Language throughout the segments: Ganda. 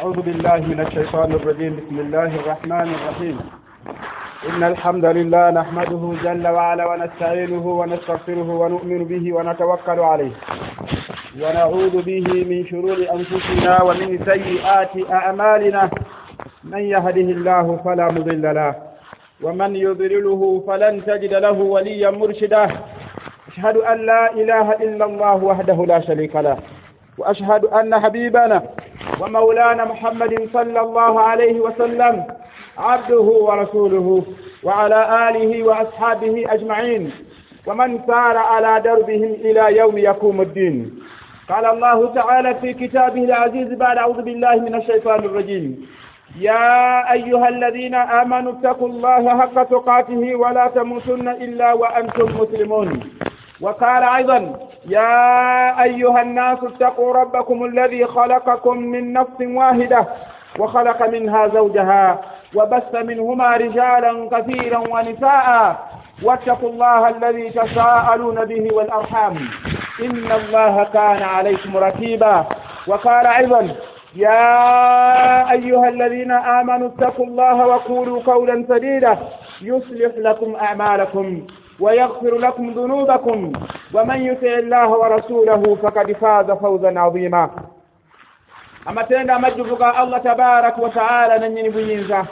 أعوذ بالله من الشيطان الرجيم. بسم الله الرحمن الرحيم. إن الحمد لله نحمده جل وعلا ونستعينه ونستغفره ونؤمن به ونتوكل عليه. ونعوذ به من شرور أنفسنا ومن سيئات أعمالنا. من يهده الله فلا مضل له ومن يضلله فلن تجد له وليا مرشدا. أشهد أن لا إله إلا الله وحده لا شريك له. وأشهد أن حبيبنا ومولانا محمد صلى الله عليه وسلم عبده ورسوله وعلى آله وأصحابه أجمعين ومن سار على دربهم إلى يوم يقوم الدين. قال الله تعالى في كتابه العزيز بعد أعوذ بالله من الشيطان الرجيم. يا أيها الذين آمنوا اتقوا الله حق تقاته ولا تموتن إلا وأنتم مسلمون. وقال أيضا يا أيها الناس اتقوا ربكم الذي خلقكم من نفس واحدة وخلق منها زوجها وبث منهما رجالا كثيرا ونساء. واتقوا الله الذي تساءلون به والأرحام. إن الله كان عليكم رتيبا وقال أيضا يا أيها الذين آمنوا اتقوا الله وقولوا قولا سديدا. يصلح لكم أعمالكم. ويغفر لكم ذنوبكم ومن يطع الله ورسوله فقد فاز فوزا عظيما amatenda amajjuvu ga allah tabaraka wataala nanyini buyinza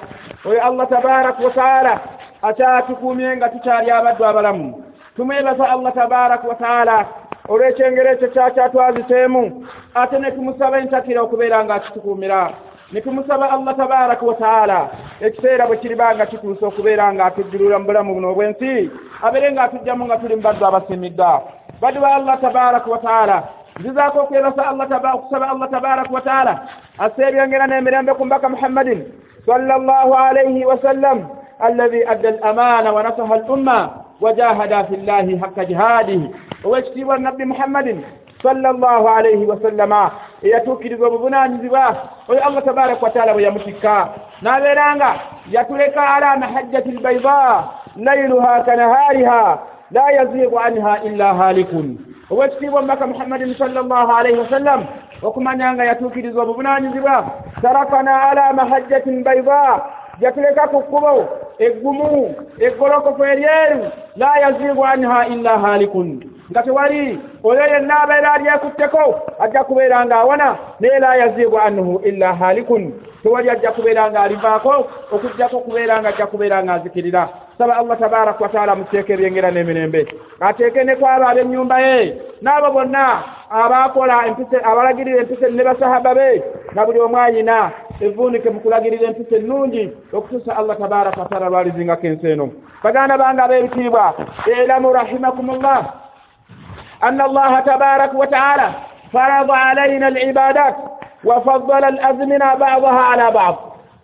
oyo allah tabaraka wataala akyatukumye nga tukyali abaddu abalamu tumwebaza allah tabaraka wataala olw'ekyengero ekyo kyakyatwaziteemu ate ne tumusaba entakira okubeera nga akitukuumira ne tumusaba allah tabaraka wataala ekiseera bwe kiriba nga kituuse okubeera nga atujjulula mu bulamu buno obw'ensi abeere nga atujjamu nga tuli mu baddu abasimiddwa baddu ba allah tabaraka wataala nzizaako okwebasa allah okusaba allah tabaraka wataala assa ebyongera n'emirembe ku mbaka muhammadin صلى الله عليه وسلم الذي أدى الأمانة ونصح الأمة وجاهد في الله حق جهاده ويكتب النبي محمد صلى الله عليه وسلم yatuukirizwa obuvunanyizibwa oyo allah tabaraka wataala bwe yamutikka. N'abeeranga yatuleka ala mahajjati lbaida lailuha kanahariha la yaziigu anha illa halikun obwekitiibwa omubaka muhammadin sallallahu alaihi wasallam okumanya nga yatuukirizwa obuvunanyizibwa tarakana ala mahajjatin baida yatuleka ku kkubo eggumu eggolokofu eryeru la yaziigu anha illa halikun nga tewali oyo yenna abeera alyekutteko ajja kubeera nga awona naye la yaziigu anhu illa halikun tewali ajja kubeera nga alivaako okugjako kubeera nga ajja kubeera nga azikirira saba allah tabaraka wataala muteeke ebyengera n'emirembe. Ateeke ne kwabo ab'ennyumba ye n'abo bonna abaakola empisa abalagirira empisa ne basahaba be na buli omu ayina evvuunike mu kulagirira empisa ennungi okutuusa allah tabaraka wataala lwalizingako ensi eno. Baganda bange ab'ebitiibwa elamu rahimakumullah أن الله تبارك وتعالى فرض علينا العبادات وفضل الأزمنة بعضها على بعض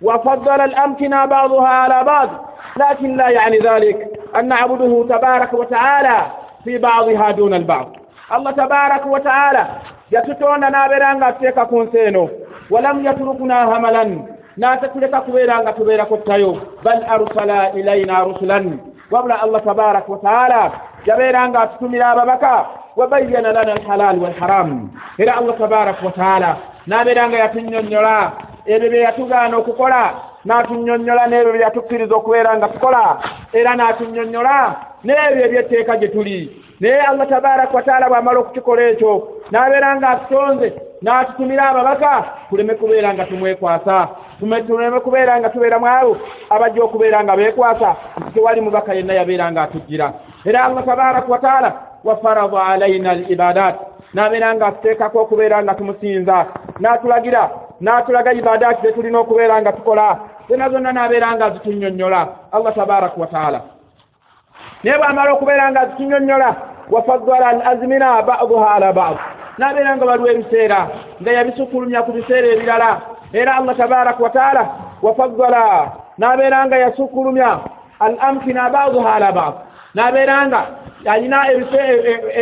وفضل الأمكنة بعضها على بعض. لكن لا يعني ذلك أن نعبده تبارك وتعالى في بعضها دون البعض. الله تبارك وتعالى yatutonda n'abeera nga atuteeka ku nsi eno walamu yaturukuna hamalan n'atatuleka kubeera nga tubeera kottayo bal arsala ilaina rusulan wabula allah tabaraka wataala yabeera nga atutumira ababaka wabayyana lana alhalaali walharamu era allah tabaraka wataala n'abeera nga yatunnyonnyola ebyo bye yatugaana okukola n'atunnyonnyola n'ebyo bye yatukkiriza okubeera nga tukola era n'atunnyonnyola n'ebyo ebyetteeka gye tuli. Naye allah tabaraka wataala bw'amala okukikola ekyo n'abeera nga atutonze n'atutumira ababaka tuleme kubeera nga tumwekwasa. Tuleme kubeera nga tubeera mu abo abajja okubeera nga beekwasa. Nti tewali mubaka yenna yabeera nga atujjira. Era allah tabaraka wataala wafarada alaina al ibadat n'abeera nga atuteekako okubeera nga tumusinza. N'atulagira n'atulaga ibadaati ze tulina okubeera nga tukola. Zonna zonna n'abeera nga azitunnyonnyola allah tabaraka wataala naye bw'amala okubeera nga azitunnyonnyola wafaddala al azmina baduha ala bad n'abeera nga waliwo ebiseera nga yabisukulumya ku biseera ebirala. Era allah tabaraka wataala wafaddala n'abeera nga yasukulumya al amkina baduha ala bad. N'abeera nga alina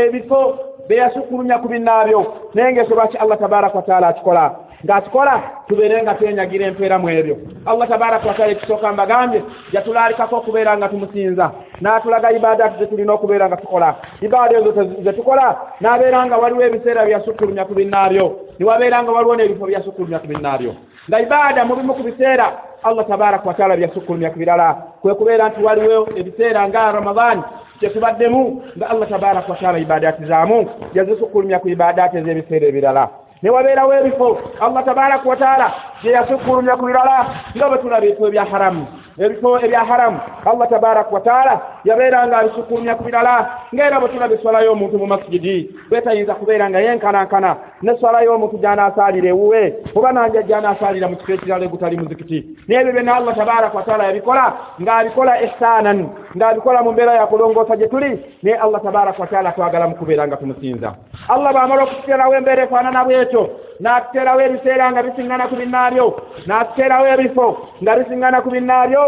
ebifo beyasukulumya ku binnaabyo naye ngaekyo lwaki allah tabaraka wataala akikola? Ng'akikola tubeere nga twenyagira empeera mu ebyo. Allah tabaraka wataala ekisooka mbagambye yatulaalikako okubeera nga tumusinza n'atulaga ibaadaati ze tulina okubeera nga tukola. Ibaada ezo ze tukola n'abeera nga waliwo ebiseera byasukkulumya ku binnaabyo ne wabeera nga waliwo n'ebifo byasukkulumya ku binnaabyo. Nga ibaada mu bimu ku biseera allah tabaraka wataala byasukkulumya ku birala kwe kubeera nti waliwo ebiseera nga ramadan kyetubaddemu nga allah tabaraka wataala ibadaati zaamu. Yazisukkulumya ku ibadaati ez'ebiseera ebirala ne wabeerawo ebifo. Allah tabaraka wataala gye yasukkulumya ku birala nga bwe tulaba ebifo ebya haramu. Ebifo ebya haramu allah tabaraka wataala yabeera nga abisukkulumya ku birala ngaera bwe tulaba eswala y'omuntu mu masijidi bwetayinza kubeera nga yenkanankana neswala y'omuntu gy'anaasaalira ewuwe oba nanja gy'anaasaalira mu kifo ekirala egutali muzikiti. Naye ebyo byonna allah tabaraka wataala yabikola ng'abikola ihsanan ng'abikola mu mbeera yakulongoosa gye tuli naye allah tabaraka wataala twagala mu kubeera nga tumusinza allah bw'amala okututeerawo embeera efaanana bwetyo n'atuteerawo ebiseera nga bisiŋŋana ku binnaabyo n'atuteerawo ebifo nga bisiŋŋana ku binnaabyo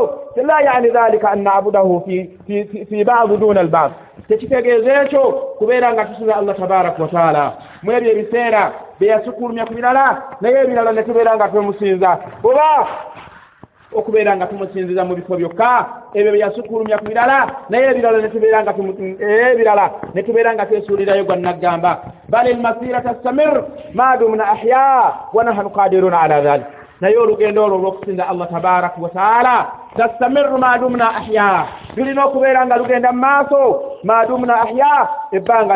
la yani dhalika an nabudahu fi badi duna albad. Tekitegeeza ekyo kubeera nga tusinza allah tabaraka wataala mu ebyo ebiseera byeyasukkulumya ku birala naye ebirala ne tubeera nga twemusinza oba okubeera nga tumusinziza mu bifo byokka. Ebyo byeyasukkulumya ku birala naye ebirala nga ebirala ne tubeera nga twesuulirayo gwa naggamba bal almasira tastamir ma dumna ahya wa nahnu qadiruna ala dhalik. Naye olugendo olwo olw'okusinza allah tabaraka wataala tastamiru madumna ahya. Lulina okubeera nga lugenda mu maaso. Madumna ahya. Ebbanga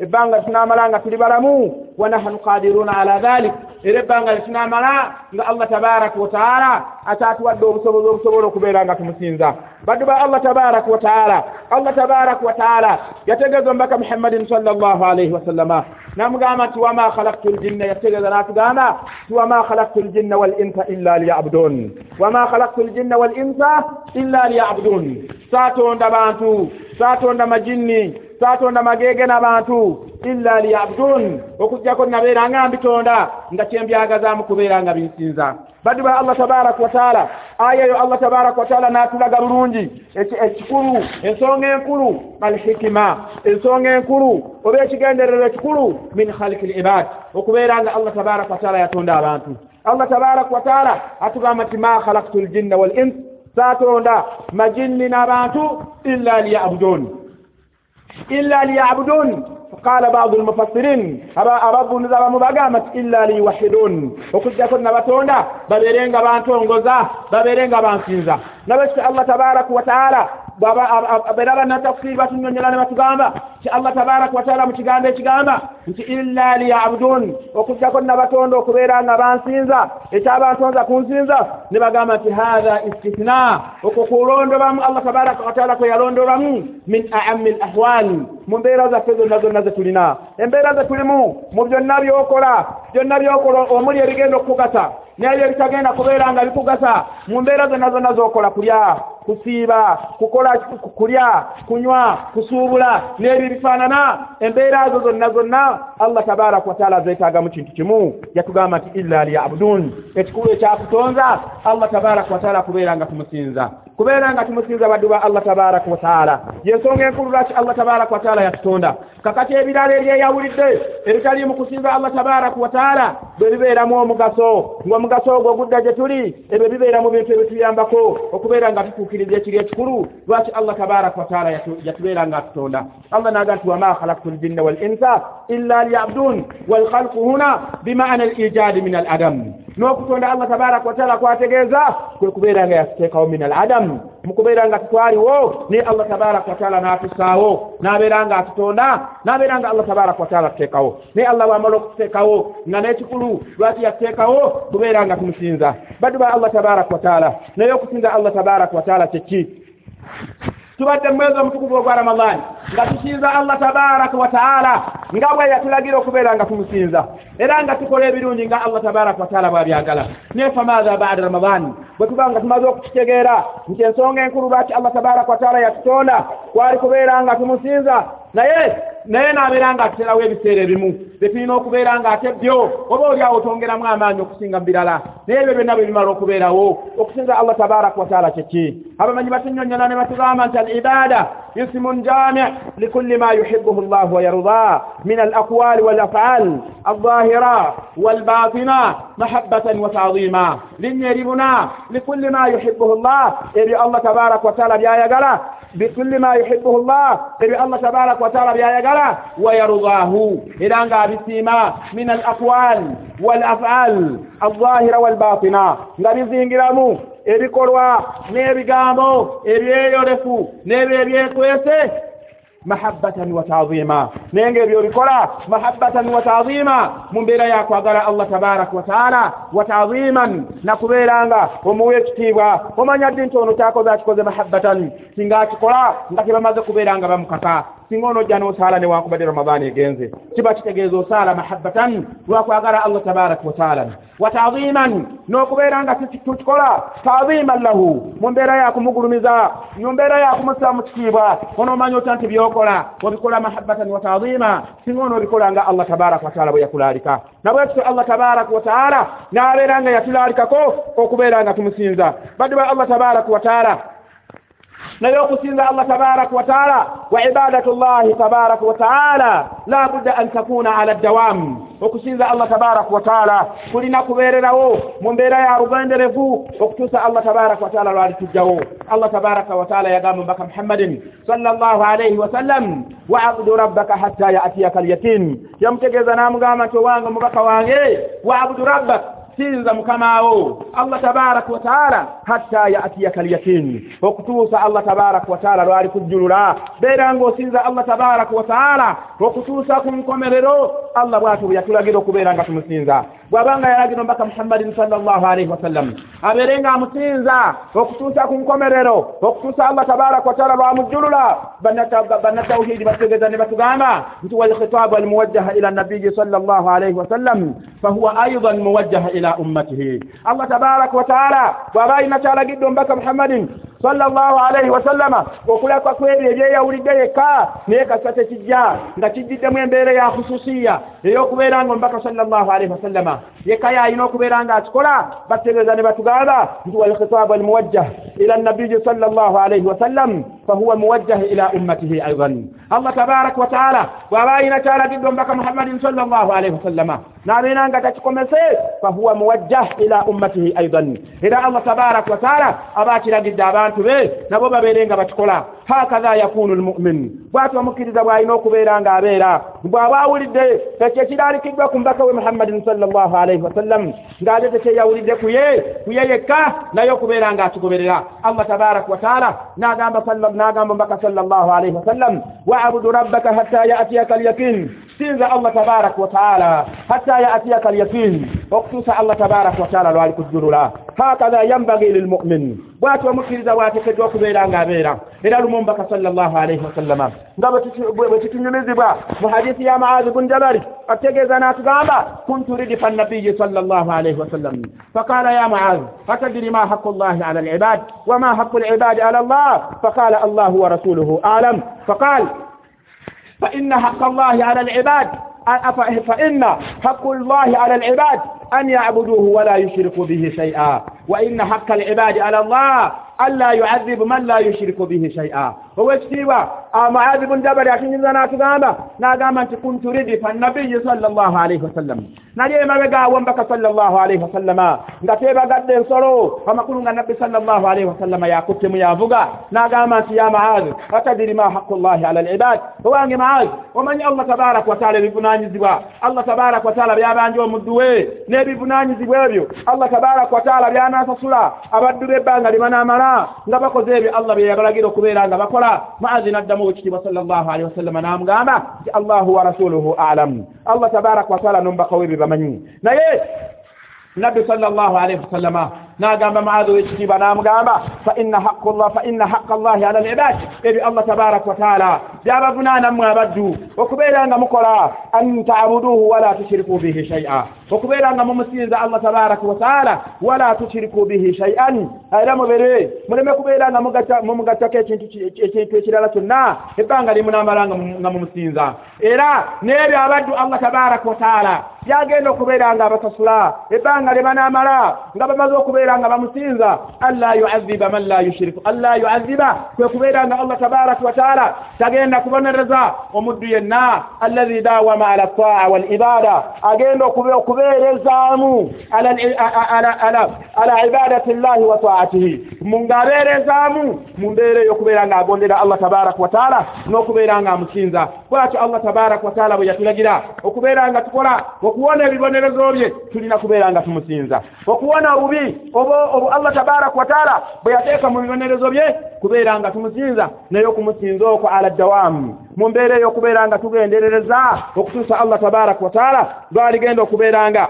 ebbanga letunamalanga tuli balamu. Wa nahnu qadiruna ala dhalik. Era ebbanga letunamala nga allah tabaraka wataala ate atuwadde obusobozi obusobola okubeera nga tumusinza. Baddu ba allah tabaraka wataala allah tabaraka wataala yategeeza omubaka muhammadin sallallahu alaihi wasallama namugamba nti wama khalaktu ljinna yategeeza natugamba ti wama khalaktu ljinna wal insa illa liyabudun. Wama khalaktu ljinna wal insa illa liyabudun. Satonda bantu satonda majinni satonda magege n'abantu illa liyabudun. Okugjako nabeera nga mbitonda nga kyembyagazaamu kubeera nga binsinza. Baddu ba allah tabaraka wataala aya eyo allah tabaraka wataala n'atulaga bulungi. Ekikulu ensonga enkulu alhikima ensonga enkulu oba ekigendererwa ekikulu min khaliki libad okubeera nga allah tabaraka wataala yatonda abantu allah tabaraka wataala atugamba nti ma khalaktu ljinna wal ins satonda majinni n'abantu illa liyabudun illa liyabudun qala badu lmufassirin ababuniza abamu bagamba nti illa liyuwahidun okujjako nabatonda babeere nga bantongoza babeere nga bansinza. Nabekiti allah tabaraka wataala beera bannatafsiri batunyonyola ne batugamba nti allah tabaraka wataala mu kigambo ekigamba nti illa liyabudun. Okujjako nabatonda okubeera nga bansinza ekyabantonza kunsinza ne bagamba nti hatha istithna okwo kulondobamu allah tabaraka wataala kwe yalondobamu min aami lahwal mu mbeera zaffe zonna zonna ze tulina. Embeera ze tulimu mu byonna byokola byonna byokola omuli ebigenda okukugasa nebyo ebitagenda kubeera nga bikugasa mu mbeera zonna zonna zokola kulya kusiiba kukola kulya kunywa kusuubula n'ebyo bifaanana embeera zo zonna zonna allah tabaraka wataala zeetaagamu kintu kimu. Yatugamba nti illa liyabudun. Ekikulu ekyakutonza allah tabaraka wataala kubeera nga tumusinza kubeera nga tumusinza baddu ba allah tabaraka wataala yensonga enkulu lwaki allah tabaraka wataala yatutonda? Kakati ebirala ebyeyawulidde ebitali mu kusinza allah tabaraka wataala bwe bibeeramu omugaso. Ng'omugaso ogwo gudda gye tuli ebyo bibeera mu bintu ebituyambako. Okubeera nga tutuukiriza ekiri ekikulu lwaki allah tabaraka wataala yatubeera nga atutonda. Allah naga nti wama khalaktu ljinna wal insa illa liyabudun walkhalqu huna bimaana alijadi min aladam. N'okutonda allah tabaraka wataala kwategeeza kwe kubeera nga yatuteekawo min aladam mukubeera nga tutwaliwo naye allah tabaraka wataala n'atusaawo n'abeera nga atutonda n'abeera nga allah tabaraka wataala atuteekawo naye allah bwamala okututeekawo nga n'ekikulu lwaki yatuteekawo kubeera nga tumusinza. Baddu ba allah tabaraka wataala naye okusinza allah tabaraka wataala kyeki tubadde mu mwezi omutukuvu ogwa ramadani nga tusinza allah tabaraka wataala nga bwe yatulagira okubeera nga tumusinza. Era nga tukola ebirungi nga allah tabaraka wataala bwabyagala. Naye famaatha bada ramadani bwe tuba nga tumaze okukitegeera nti ensonga enkulu lwaki allah tabaraka wataala yatutonda kwali kubeera nga tumusinza. Naye naye n'abeera nga atuterawo ebiseera ebimu. Betulina okubeera nga ate byo oba oliawo otongeramu amaanyi okusinga mu birala. Naye ebyo byonna bwe bimala okubeerawo okusinza allah tabaraka wataala kyeki abamanyi batunyonyola ne batugamba nti al ibada ismun jami likulli ma yuhibuhu llahu wayardah min alaqwali walafal aldahira walbatina mahabatan wa taadima linnya eribuna likulli ma yuhibuhu llah ebyo allah tabaraka wataala byayagala. Bikulli ma yuhibuhu llah ebyo allah tabaraka wataala byayagala. Abyagala wayardahu era nga abisiima min al aqwal wal afal ebikolwa n'ebigambo ebyeyolefu n'ebyo ebyekwese mahabbatan wa nga ebyo bikola mahabbatan wa taadima mu mbeera yakwagala allah tabaraka wa taala wa taadiman nakubeera nga omuwa ekitiibwa. Omanya ddi nti ono kyakoze akikoze mahabbatan? Singa akikola nga tebamaze kubeera nga bamukaka singa onojja n'osaala newankubadde ramadaani egenze kiba kitegeeza osaala mahabbatan lwakwagala allah tabaraka wa taala. Wa taadiman n'okubeera nga tukikola taadiman lahu. Mu mbeera yakumugulumiza mu mbeera yakumusa mu kitiibwa onoomanya otya nti byokola obikola mahabbatan wa taadima singa onoobikola nga allah tabaraka wa taala bwe yakulalika nabwe tutyo allah tabaraka wa taala n'abeera nga yatulalikako okubeera nga tumusinza. Badde ba allah tabaraka wa taala naye okusinza allah tabaraka wa taala wa ibadatu llahi tabaraka wa taala. La budda an takuna ala dawam. Okusinza allah tabaraka wa taala. Kulina kubeererawo mu mbeera ya rugenderevu okutuusa allah tabaraka wa taala lwali tujjawo allah tabaraka wa taala yagamba mbaka muhammadin sallallahu alayhi wa sallam. Waabudu rabbaka hatta yaatiyaka alyakin yamutegeeza n'amugamba nti owange mubaka wange waabudu rabbaka sinza mukamawo allah tabaraka wataala hatta yatiyaka alyakini okutuusa allah tabaraka wataala lwali kujjulula. Beera ng'osinza allah tabaraka wataala okutuusa ku nkomerero allah bwatyo bwe yatulagira okubeera nga tumusinza. Bw'abanga yalagira mbaka muhammadin sallallahu alaihi wasallam abeere nga amusinza okutuusa ku nkomerero okutuusa allah tabaraka wataala lwamujjulula. Bannatawhidi bategeeza ne batugamba nti walkhitaabu almuwajjaha ila nabiyi sallallahu alaihi wasallam fahuwa aidan muwajjaha ila ummatihi. Allah tabaraka wataala bw'aba alina kyalagidde omubaka muhammadin sallallahu alaihi wasallama okulaka kwebyo ebyeyawulidde yekka naye kasa tekijja nga kijjiddemu embeera ya khususiya ey'okubeera nga omubaka sallallahu alaihi wasallama yekka yalina okubeera nga akikola bategeeza ne batugamba nti walkhitaabu almuwajjah ila nabiyi sallallahu alaihi wasallam fahuwa muwajjah ila ummatihi aidan allah tabaraka wataala bw'aba alina kyalagidde omubaka muhammadin sallallahu alaihi wasallama n'abeera nga takikomese fahuwa muwajjah ila ummatihi aidan era allah tabaraka wataala aba akiragidde abantu be nabo babeere nga bakikola hakatha yakunu lmumin bwati omukkiriza bw'alina okubeera nga abeera bw'aba awulidde ekyo ekiralikiddwa ku mbaka we muhammadin sallallahu alaihi wasallam ng'ate tekyeyawulidde kuye kuye yekka naye okubeera nga akigoberera allah tabaraka wataala n'agamba mbaka sallallahu alaihi wasallam waabudu rabbaka hatta yatiyaka alyakin sinza allah tabaraka wataala hatta yatiyaka alyakin okutuusa allah tabaraka wataala lwali kujjulula. Hakatha yambagi lilmumin bwati omukkiriza bwatekeddwa okubeera ng'abeera. Era lumu omubaka sallallahu alaihi wasallama nga bwe kitunyumizibwa mu hadisi ya maazi bun jabari ategeeza n'atugamba kuntu ridifa nabiyi sallallahu alaihi wasallam faqala ya maazi atadiri ma haqu llahi ala alibad wama haqu alibadi ala allah? Faqala allahu wa rasuluhu alam. Faqal فإن حق الله على العباد فإن حق الله على العباد أن يعبدوه ولا يشركوا به شيئا وإن حق العباد على الله ألا يعذب من لا يشرك به شيئا هو اكتبا معاذ بن جبل يحين لنا تقاما ناقام أنت كنت ردف النبي صلى الله عليه وسلم نجي ما بقى وانبك صلى الله عليه وسلم نتيبا قد انصروا فما قلنا النبي صلى الله عليه وسلم يا كتم يا فقا ناقام أنت يا معاذ أتدري ما حق الله على العباد هو أني معاذ ومن الله تبارك وتعالى ببناني زبا الله تبارك وتعالى بيابان جو مدوه نبي بناني زبا الله تبارك وتعالى بيانا سسولا أبدو بيبان لمن أمنا nga bakoze ebyo allah bye yabalagira okubeera nga bakola maazi n'addamu wekitiibwa sallallahu alaihi wasallama n'amugamba nti allahu wa rasuluhu alamu allah tabaraka wataala nomubaka we bye bamanyi. Naye nabbi sallallahu alaihi wasallama n'agamba maazi wekitiibwa n'amugamba fa inna haqullah fa inna haqa allahi ala alibad ebyo allah tabaraka wataala byabavunaanammwe abaddu okubeera nga mukola an taabuduhu wala tushiriku bihi shay'a okubeera nga mumusinza allah tabaraka wataala wala tushiriku bihi shay'an. Era mubere muleme kubeera nga mumugattako ekintu ekirala kyonna ebbanga limunamala nga mumusinza. Era n'ebyo abaddu allah tabaraka wataala byagenda okubeera nga abasasula ebbanga lye banaamala nga bamaze okubeera nga bamusinza alla yuaziba man la yushiriku alla yuaziba kwe kubeera nga allah tabaraka wataala tagenda kubonereza. Omuddu yenna allazi dawama ala taa walibada agenda okubeerezaamu ala ibadati llahi wa taatihi mungabeerezaamu mu mbeera ey'okubeera ng'agondera allah tabaraka wataala n'okubeera nga amusinza. Bwatyo allah tabaraka wataala bwe yatulagira okubeera nga tukola okuwona ebibonerezo bye tulina kubeera nga tumusinza. Okuwona obubi oba allah tabaraka wataala bwe yateeka mu bibonerezo bye kubeera nga tumusinza naye okumusinza okwo ala dawamu mu mbeera ey'okubeera nga tugenderereza okutuusa allah tabaraka wataala lwaligenda okubeera nga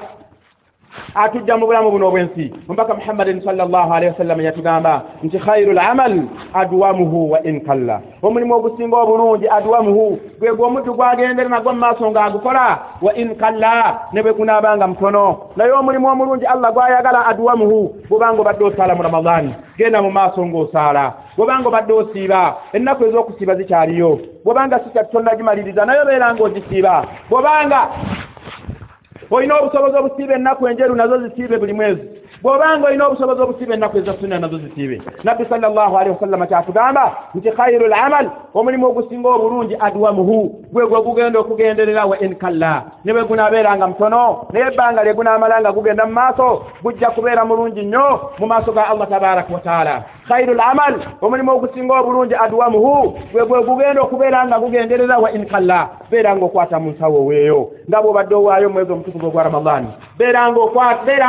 atujja mu bulamu buno obwensi. Omubaka muhammadin wasallam yatugamba nti khairu lamal adwamuhu wa in kalla. Omulimu ogusinga obulungi adwamuhu gwe gwe omuddu gwagendere nagwo mu maaso ng'agukola wa in kalla ne bwe gunaabanga mutono naye omulimu omulungi allah gwayagala adwamuhu bwobanga obadde osaala mu ramadaani genda mu maaso ng'osaala. Bwobanga obadde osiiba ennaku ez'okusiiba zikyaliyo. Bwobanga sikyatutonnagimaliriza naye obeera ng'ogisiiba. Bwobanga olina obusobozi obusiiba ennaku enjeru nazo zisiibe buli mwezi. Bw'obanga olina obusobozi obusiiba ennaku eza sunna nazo zisiibe. Nabbi sallallahu alaihi wasallama kyatugamba nti khairu lamal omulimu ogusinga obulungi adwamuhu. Gwe gwe gugenda okugenderera wa in kalla. Ne bwe gunaabeeranga mutono naye ebbanga lye gunaamalanga gugenda mu maaso gujja kubeera mulungi nnyo mu maaso ga allah tabaraka wataala khairu lamal omulimu ogusinga obulungi adwamuhu gwe gwe gugenda okubeera nga gugenderera wa in kalla beera nga okwata mu nsawo weeyo. Nga bw'obadde owaayo mu mwezi omutukuvu ogwa ramadaani beera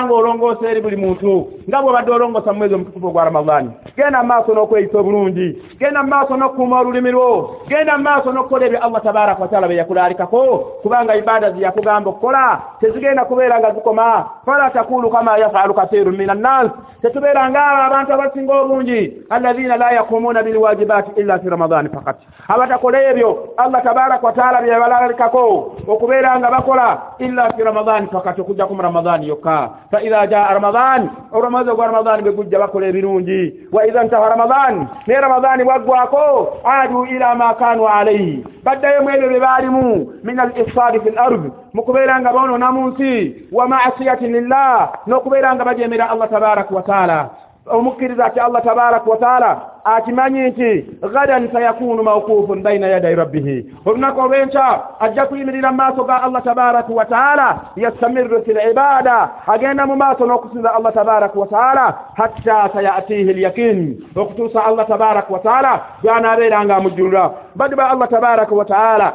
nga olongoosa eri buli muntu. Nga bw'obadde olongoosa mu mwezi omutukuvu ogwa ramadaani genda mu maaso n'okweyisa obulungi genda mu maaso n'okukuuma olulimi lwo genda mu maaso n'okukola ebyo allah tabaraka wataala bye yakulaalikako kubanga ibaada ze yakugamba okukola tezigenda kubeera nga zikoma. Fala takulu kama yafalu kathiru min annas tetubeera ngaabo abantu abasinga obungi alladhina la yakumuuna bilwajibaati illa fi ramadaani fakat abatakola ebyo allah tabaraka wataala bye yabalaalikako okubeera nga bakola illa fi ramadaani fakat okujja ku mu ramadaani yokka fa idha jaa ramadaani olwamwezi ogwa ramadaani bwe gujja bakola ebirungi wa idha ntaha ramadaani naye ramadaani bwaggwako adu ila ma kanu alaihi baddayo mu ebyo bye baalimu min al ifsaadi fi l ardi mu kubeera nga boonona mu nsi wa maasiyati lillah n'okubeera nga bajemera allah tabaraka wataala omukkiriza ati allah tabaraka wataala akimanyi nti gadan sayakunu mawkufun baina yaday rabbihi. Olunaku olw'enkya ajja kuyimirira mu maaso ga allah tabaraka wataala yastamiru fi libada agenda mu maaso n'okusinza allah tabaraka wataala hatta sayatihi lyakin okutuusa allah tabaraka wataala bwanaabeera nga amujjulula baddu ba allah tabaraka wataala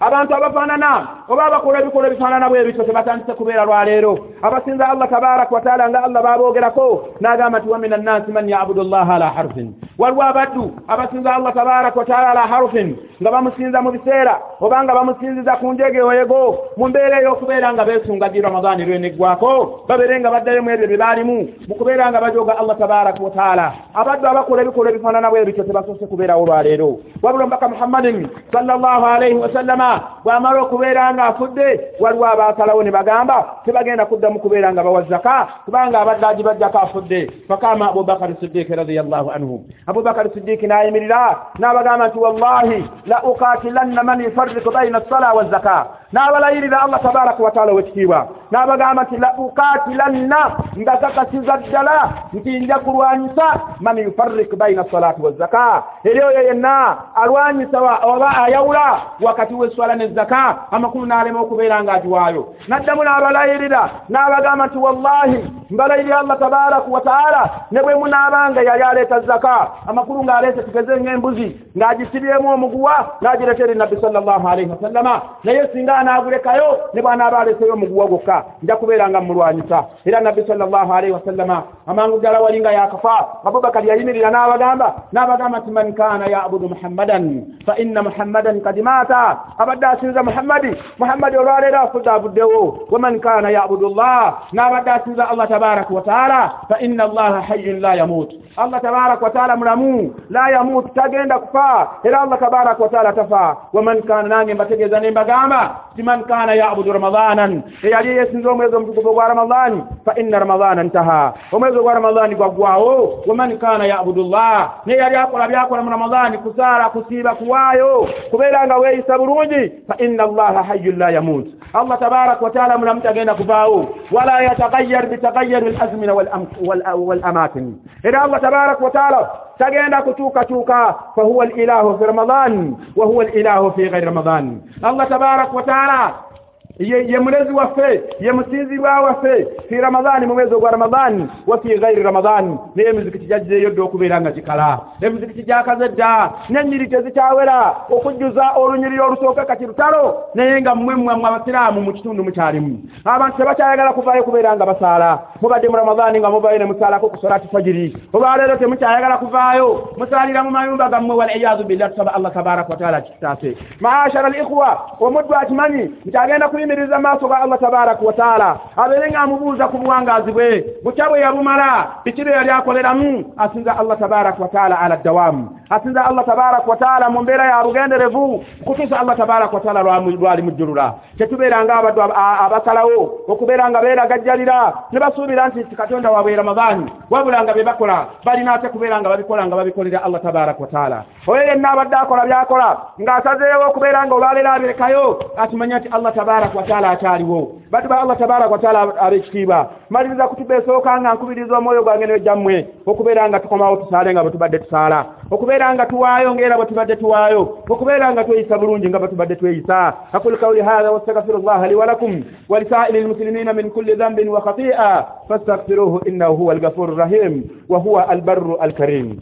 abantu abafaanana oba abakola ebikolwa ebifaanana bwe bityo tebatandise kubeera lwaleero abasinza allah tabaraka wataala nga allah baboogerako n'agamba nti wamina nnansi man yabudu llaha ala harfin. Waliwo abaddu abasinza allah tabaraka wataala ala harfin nga bamusinza mu biseera oba nga bamusinziza ku njegeoyego mu mbeera ey'okubeera nga beesunga gi ramadaani lweneggwako babeere nga baddayo mu ebyo bye baalimu mu kubeera nga bajooga allah tabaraka wataala abaddu abakola ebikolwa ebifaanana bwe bityo tebasoose kubeerawo lwaleero wabula omubaka muhammadin sallallahu alaihi wasallama bw'amala okubeera nga afudde waliwo abaasalawo ne bagamba tebagenda kuddamu kubeera nga bawa zaka kubanga abadde agibajjako afudde. Fakama abubakari siddiiki radiallahu anhu. Abubakari siddiiki n'ayimirira n'abagamba nti wallahi la ukatilanna man yufarriku baina assala wazaka n'abalayirira allah tabaraka wataala wekitiibwa. N'abagamba nti la ukatilanna nga kakasiza ddala nti nja kulwanyisa man yufarriku baina assalaati wazaka eri oyo yenna alwanyisa oba ayawula wakati w'esswala n'ezzaka amakulu n'alema okubeera ng'agiwaayo n'addamu n'abalayirira n'abagamba nti wallahi mbalayirira allah tabaraka wataala ne bwe munaabanga yali aleeta zaka amakulu ng'aleese tugeze ng'embuzi ng'agisibyemu omuguwa n'agireetera nabbi sallallahu alaihi wasallama naye singa anaagulekayo ne bw'anaaba aleeseyo omuguwa gwokka nja kubeera nga mmulwanyisa. Era nabbi sallallahu alaihi wasallama amangu ddala wali nga yakafa abubakari yayimirira n'abagamba n'abagamba nti man kaana yabudu muhammadan fa inna muhammadan kad maata abadde asinza muhammadi muhammadi olwaleero afudde avuddewo waman kaana yabudu llah n'abadde asinza allah tabaraka wataala fa inna allaha hayyun la yamut allah tabaraka wataala mulamu la yamut tagenda kufa era allah tabaraka wataala tafa. Waman kaana nange mbategeeza ne mbagamba ti man kaana yabudu ramadanan eyali yesinza omwezi omutukuvu ogwa ramadani fa inna ramadana ntaha omwezi ogwa ramadani gwaggwawo waman kaana yabudu llah neyali akola byakola mu ramadani kusaala kusiiba kuwaayo kubeera nga weeyisa bulungi fa inna allaha hayyun la yamut. Allah tabaraka wataala mulamu tagenda kuvaawo wala yatagayyar bitagayyari alazmina walamakin era allah tabaraka wataala tagenda kutuukatuuka fahuwa alilahu fi ramadan wa huwa alilahu fi ghairi ramadan. Allah tabaraka wataala ye, ye mulezi waffe ye musinzibwa waffe fi ramadani mu mwezi ogwa ramadani wa fi gairi ramadani naye emizikiti gyagizeeyo dda okubeera nga gikala emizikiti gyakaze dda n'ennyiri tezikyawera. Okujjuza olunyiriri olusooka kati lutalo. Naye nga mmwe mmwe abasiraamu mu kitundu mukyalimu. Abantu tebakyayagala kuvaayo kubeera nga basaala. Mubadde mu ramadani nga muvaayo ne musaalako ku solati fajiri. Olwaleero temukyayagala kuvaayo musaalira mu mayumba gammwe waliyazu billah tusaba allah tabaraka wataala kikitaase maashara al ikhwa omuddu akimanyi nti agenda kuyimiriza maaso ga allah tabaraka wataala abeere nga amubuuza ku buwangaazi bwe bukya bwe yabumala biki bye yali akoleramu? Asinza allah tabaraka wataala ala ddawamu asinza allah tabaraka wataala mu mbeera ya bugenderevu kutuusa allah tabaraka wataala lwali mujjulula tetubeera nga abaddu abasalawo okubeera nga beeragajjalira ne basuubira nti katonda waabwe ramadaani wabula nga be bakola balina ate kubeera nga babikola nga babikolera allah tabaraka wataala oyo yenna abadde akola byakola ng'asazeewo okubeera nga olwaleero abirekayo akimanya nti allah tabaraka wataala akyaliwo. Baddu ba allah tabaraka wataala ab'ekitiibwa maliriza kutuba esooka nga nkubiriza omwoyo gwange nejjammwe okubeera nga tukomawo tusaale nga bwe tubadde tusaala okubeera nga tuwaayo ng'era bwe tubadde tuwaayo okubeera nga tweyisa bulungi nga bwe tubadde tweyisa. Aqulu qawli hadha wastaghfiru llaha li walakum walisaa'iri lmuslimina min kulli dhanbin wa khati'a fastaghfiruhu innahu huwa alghafuru rrahim wa huwa albarru alkarim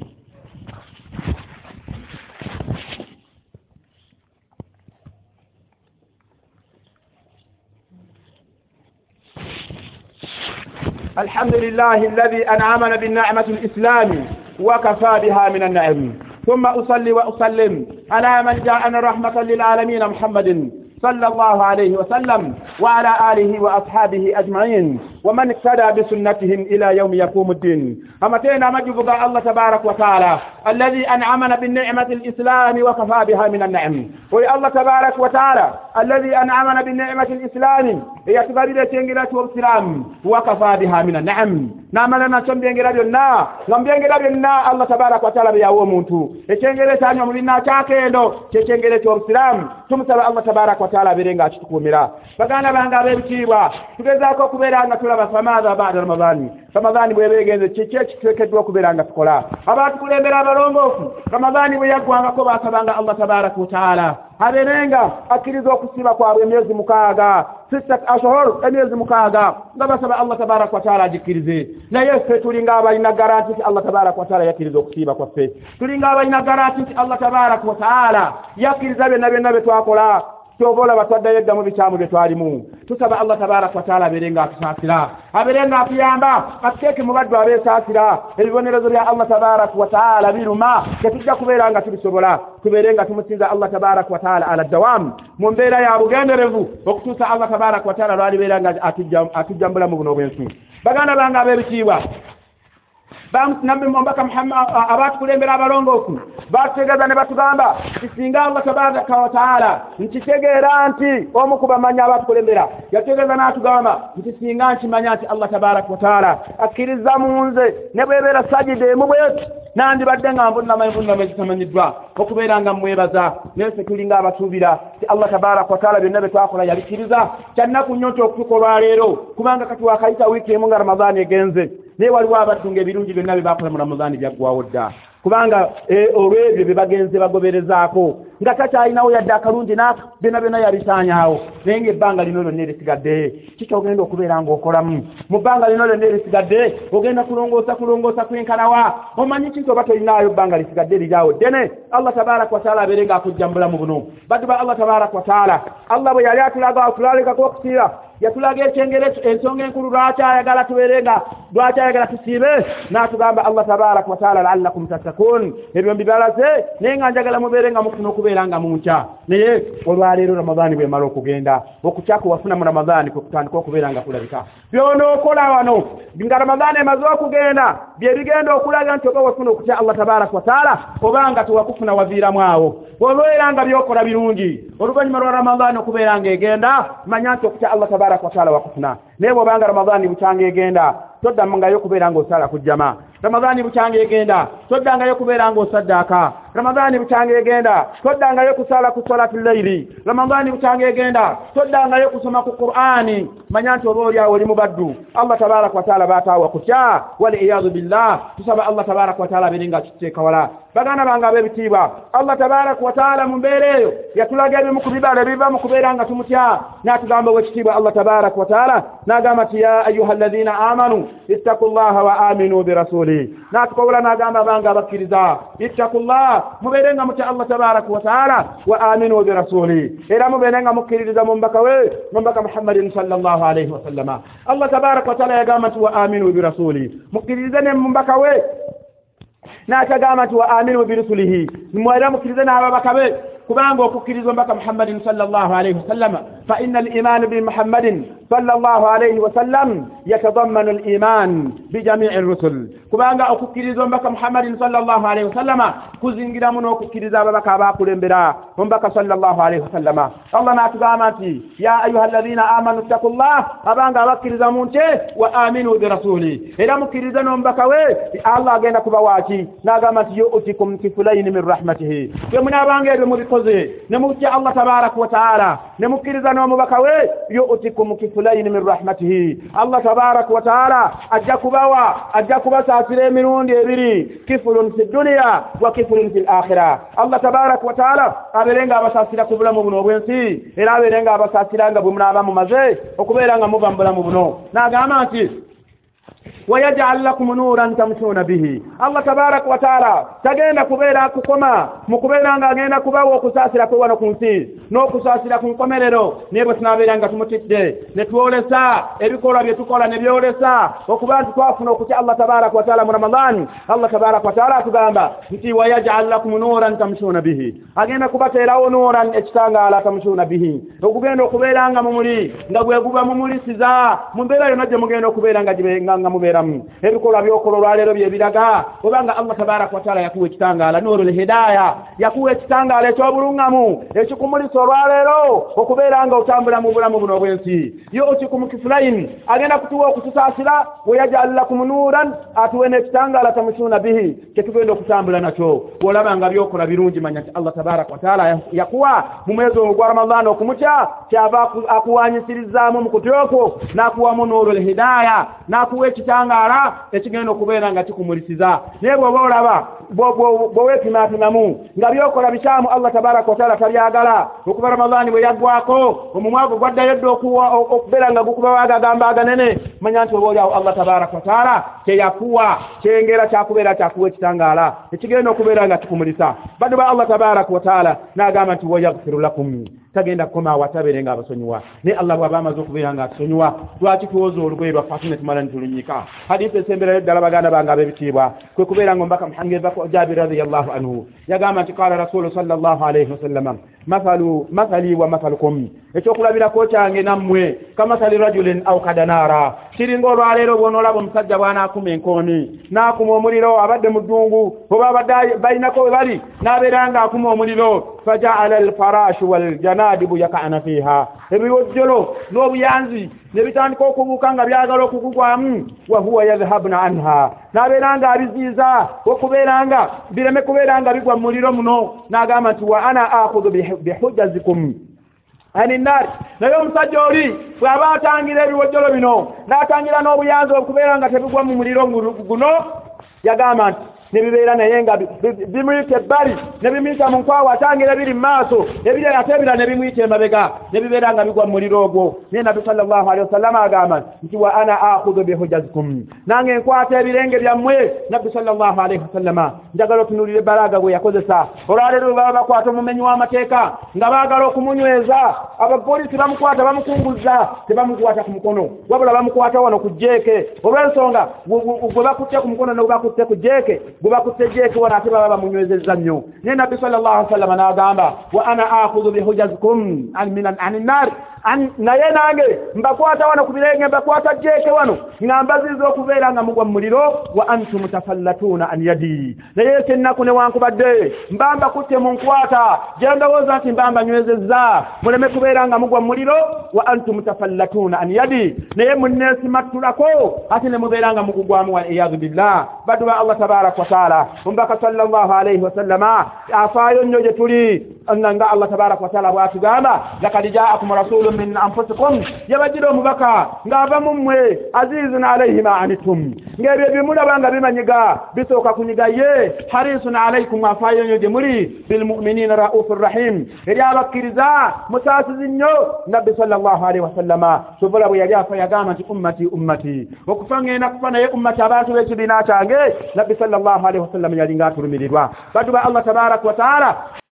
الحمد لله الذي أنعمنا بالنعمة الإسلامي وكفى بها من النعم. ثم أصلي وأسلم على من جاءنا رحمة للعالمين محمد صلى الله عليه وسلم وعلى آله وأصحابه أجمعين. ومن اقتدى بسنتهم إلى يوم يقوم الدين. أمتينا مجبض الله تبارك وتعالى الذي أنعمنا بالنعمة الإسلام وكفى بها من النعم. وي الله تبارك وتعالى الذي أنعمنا بالنعمة الإسلام eyatubalira ekyengera ky'obusiraamu wakafa biha mina naamu n'amala nakyo mu byengera byonna nga mu byengera byonna allah tabaraka wataala beyawa omuntu. Ekyengera ekyanywa mu binnakyakendo kyekyengera eky'obusiraamu tumusaba allah tabaraka wataala abeere nga akitukuumira baganda bange ab'ebitiibwa tugezaako okubeera nga tulaba famaatha bada ramadaani ramadaani bwebeegenze kiki ekiteekeddwa okubeera nga tukola? Abatukulembera abalongoofu ramadaani bwe yaggwangako baasabanga allah tabaraka wataala abeerenga akkiriza okusiba kwabwe emyezi mukaaga. Sittat ashhur emyezi mukaaga nga basaba allah tabaraka wataala agikkirize. Naye ffe tulinga abalina garanti nti allah tabaraka wataala yakkiriza okusiiba kwaffe. Tulinga abalina garanti nti allah tabaraka wataala yakkiriza byonna byonna bye twakola kyoba olaba twaddayo eddamu bikyamu bye twalimu tusaba allah tabaraka wataala abeere nga atusaasira abeere nga atuyamba atuteeke mu baddu abeesaasira. Ebibonerezo bya allah tabaraka wataala biruma tetujja kubeera nga tubisobola tubeere nga tumusinza allah tabaraka wataala ala dawamu mu mbeera ya bugenderevu okutuusa allah tabaraka wataala lwalibeera nga atujja mu bulamu buno obwensi baganda bange ab'ebitiibwa nabbi omubaka abatukulembera abalongoofu. Batutegeeza ne batugamba kisinga allah tabaraka wataala nkitegeera nti omu kubamanya abatukulembera yategeeza n'atugamba nti singa nkimanya nti allah tabaraka wataala akkiriza mu nze ne bwebeera sajida emu bweti nandibadde nga nvunama envunama ezitamanyiddwa okubeera nga mwebaza. Ffe tulinga abasuubira ti allah tabaraka wataala byonna bye twakola yabikkiriza. Kyannaku nnyo nti okutuka olwaleero kubanga kati wakayita wiiki emu nga ramadaani egenze naye waliwo abaddu nga ebirungi byonna bye bakola mu ramadaani byaggwawo dda. Kubanga olw'ebyo bye bagenze bagoberezaako nga takyalinawo yadde akalungi naaka byonna byonna yabisaanyaawo naye nga ebbanga lino lyonna erisigadde kikyogenda okubeera ng'okolamu? Mu bbanga lino lyonna erisigadde ogenda kulongoosa kulongoosa kwenkanawa omanyi kinti oba tolinaayo bbanga lisigadde liryawo ddene? Allah tabaraka wataala abeere ngaakujja mu bulamu buno. Baddu ba allah tabaraka wataala allah bwe yali atulaga okulalekako okusiira yatulaga ekyengere ensonga enkulu lwaki ayagala tubeere nga lwaki ayagala tusiibe? N'atugamba allah tabaraka wataala laallakum tattakun ebyo mbibalaze naye nga njagala mubeere nga mufuna okubeera nga munkya naye olwaleero ramadaani bwemala okugenda okukyako wafuna mu ramadaani kwekutandika okubeera nga kulabika. Byonookola wano nga ramadaani emaze okugenda byebigenda okulaga nti oba wafuna okutya allah tabaraka wataala oba nga tewakufuna waviiramu awo. Olwera nga byokola birungi oluvannyuma lwa ramadaani okubeera nga egenda manya nti okutya allah tabaraka wataala wakufuna naye bwobanga ramadaani bukyanga egenda toddamu ngayo okubeera ng'osala kujjama ramadaani bukyange egenda toddangayo kubeera ng'osaddaaka ramadaani bukyange egenda toddangayo kusala ku salatu leyiri ramadaani bukyange egenda toddangayo kusoma ku qur'ani. Manya nti oba oliawo oli mubaddu allah tabaraka wataala baataawa kutya? Waliyadu billah tusaba allah tabaraka wataala abeere nga kituteeka wala. Baganda bange ab'ebitiibwa allah tabaraka wataala mu mbeera eyo yatulaga ebimu ku bibala ebiva mu kubeera nga tumutya. N'atugamba owekitiibwa allah tabaraka wataala n'agamba nti ya ayuha alladhina amanu ittaku llaha wa aminu birasuli n'atukowula n'agamba bange abakkiriza. Ittaku llah mubeere nga mutya allah tabaraka wataala wa aminu birasuli era mubeere nga mukkiririza mu mbaka we mu mbaka muhammadin sallallahu alaihi wasallama allah tabaraka wataala yagamba nti wa aminu birasuli mukkiririze ne mu mbaka we n'atagamba nti wa aminu birusulihi mwera mukkirize n'ababaka be kubanga okukkiriza mbaka muhammadin sallallahu alaihi wasallama fa inna al-iman bi muhammadin sallallahu alaihi wasallam yatadammanu al-iman bi jami'i ar-rusul. Kubanga okukkiriza mbaka muhammadin sallallahu alaihi wasallama kuzingiramu n'okukkiriza ababaka abakulembera mbaka sallallahu alaihi wasallama allah n'atugamba nti ya ayuha alladhina amanu ttaqullah abanga abakkiriza mu nte wa aminu birasuli era mukkirize n'omubaka we allah agenda kuba waki n'agamba nti yu'tikum kifulaini min rahmatihi. Bwe munaabanga ebyo mubikoze ne mutya allah tabaraka wa taala. Ne mukkiriza n'omubaka we yu'tikum kifulaini min rahmatihi. Allah tabaraka wa taala ajja kubawa ajja kubasaasira emirundi ebiri. Kifulun fi duniya wa kifulun fi lakhira allah tabaraka wa taala abeere nga abasaasira ku bulamu buno obw'ensi era abeere nga abasaasira nga bwe munaaba mumaze okubeera nga muva mu bulamu buno. N'agamba nti wayajal lakum nuran tamshuna bihi allah tabaraka wataala tagenda kubeera kukoma mukubeera nga agenda kubawa okusaasira kwe wano ku nsi n'okusaasira ku nkomerero naye bwe tunaabeera nga tumutidde ne twolesa ebikolwa bye tukola ne byolesa okuba nti twafuna okutya allah tabaraka wataala mu ramadaani allah tabaraka wataala atugamba nti wayajal lakum nuran tamshuna bihi agenda kubateerawo nuran ekitangaala tamshuna bihi ogugenda okubeera nga mumuli nga gwe guba mumulisiza mu mbeera yonna gye mugenda okubeera nga mubeera bulamu ebikolwa byokola olwaleero byebiraga obanga allah tabaraka wataala yakuwa ekitangaala noolul hidaya yakuwa ekitangaala ekyobuluŋŋamu ekikumulisa olwaleero okubeera nga otambula mu bulamu buno obw'ensi. Yu'tikum kifulain agenda kutuwa okutusaasira weyajal lakum nuuran atuwe n'ekitangaala tamusuuna bihi kyetugenda okutambula nakyo. Bw'olaba nga byokola birungi manya nti allah tabaraka wataala yakuwa mu mwezi ogwo gwa ramadana okumutya kyava akuwanyisirizaamu mu kutya okwo n'akuwamu noolul hidaya n'akuwa ekitangaala ekigenda okubeera nga kikumulisiza. Naye bw'oba olaba bweweepimapimamu nga byokola bikyamu allah tabaraka wataala tabyagala okuba ramadaani bwe yaggwako omumwago gwaddayo dda okubeera nga gukubawo agagamba aganene manya nti oba oliawo allah tabaraka wataala kyeyakuwa kyengera kyakubeera kyakuwa ekitangaala. Ekigenda okubeera nga kikumulisa. Baddu ba allah tabaraka wataala n'agamba nti wayagfiru lakum. Tagenda kukomaawo atabeere nga abasonyiwa. Naye allah bw'aba amaze okubeera nga atusonyiwa lwaki tuwoza olugoye lwaffe ate ne tumala ne tulunyika hadisi esemberayo ddala baganda bange ab'ebitiibwa. Kwe kubeera nga ombaka muhangevako jabir radiallahu anhu. Yagamba nti qala rasulu sall llahu alaihi wasallama mathali wa mathalukum. Ekyokulabirako kyange nammwe kamathali rajulin au kadanaara kiringa olwaleero bwonoolaba omusajja bw'anaakuma enkooni n'akuma omuliro abadde mu ddungu oba balinako we bali n'abeera nga akuma omuliro fajaala alfarashu waljanadibu yaka'ana fiiha. Ebiwojjolo n'obuyanzi ne bitandika okubuuka nga byagala okugugwamu wahuwa yadhhabuna anha. N'abeera nga abiziiza okubeera nga bireme kubeera nga bigwa mu muliro muno n'agamba nti wa ana akhudhu bihujjazikum ani nnaari naye omusajja oli bw'aba atangira ebiwojjolo bino n'atangira n'obuyanzi okubeera nga tebigwa mu muliro guno yagamba nti nebibeera naye nga bimuyita ebbali ne bimuyita mu nkwawa atangira biri mu maaso ebiri ate ebira ne bimuyita emabega ne bibeera nga bigwa mu muliro ogwo. Naye nabbi sallallahu alehi wasallama agamba nti wa ana akhudhu bihujazikum? Nange enkwata ebirenge byammwe nabbi sallallahu alaihi wasallama njagala otunulire balaga bwe yakozesa. Olwaleero baba bakwata omumenyi w'amateeka nga baagala okumunyweza abapoliisi bamukwata bamukunguza tebamukwata ku mukono. Wabula bamukwata wano ku jeeke olw'ensonga gwe bakutte ku mukono ne gwe bakutte ku jeeke gubakutte jeeke wona ate baba bamunywezezza nnyo. Naye nabbi sallallahu alaihi wasallam n'agamba wa ana akhudhu bihujazikum ani nnaari naye nange mbakwata wano ku birenge mbakwata jeeke wano nga mbaziza okubeera nga mugwa mu muliro wa antum tafallatuuna an yadi. Naye kyennaku newankubadde mba mbakutte mu nkwata gye ndowooza nti mba mbanywezezza muleme kubeera nga mugwa mu muliro wa antum tafallatuuna an yadi. Naye munneesimattulako ate ne mubeera nga mugugwamu waliyadu billah. Baddu ba allah tabaraka wataala omubaka sallallahu alaihi wasallama afaayo nnyo gye tuli nga allah tabaraka wataala bwatugamba lakad jaakum rasulun min anfusikum yabajjira omubaka ng'ava mu mmwe azizun alaihi ma anitum. Ng'ebyo bimulaba nga bimanyiga bisooka kunyiga ye harisun alaikum afaayo nnyo gye muli bilmuminina raufu rrahim eri abakkiriza musaasizi nnyo nabbi sallallahu alaihi wasallama sobola bwe yali afa yagamba nti ummati ummati. Okufa ngenda kufa naye ummati abantu b'ekibiina kyange nabbi sallallahu alaihi wasallama yali ng'atulumirirwa. Baddu ba allah tabaraka wataala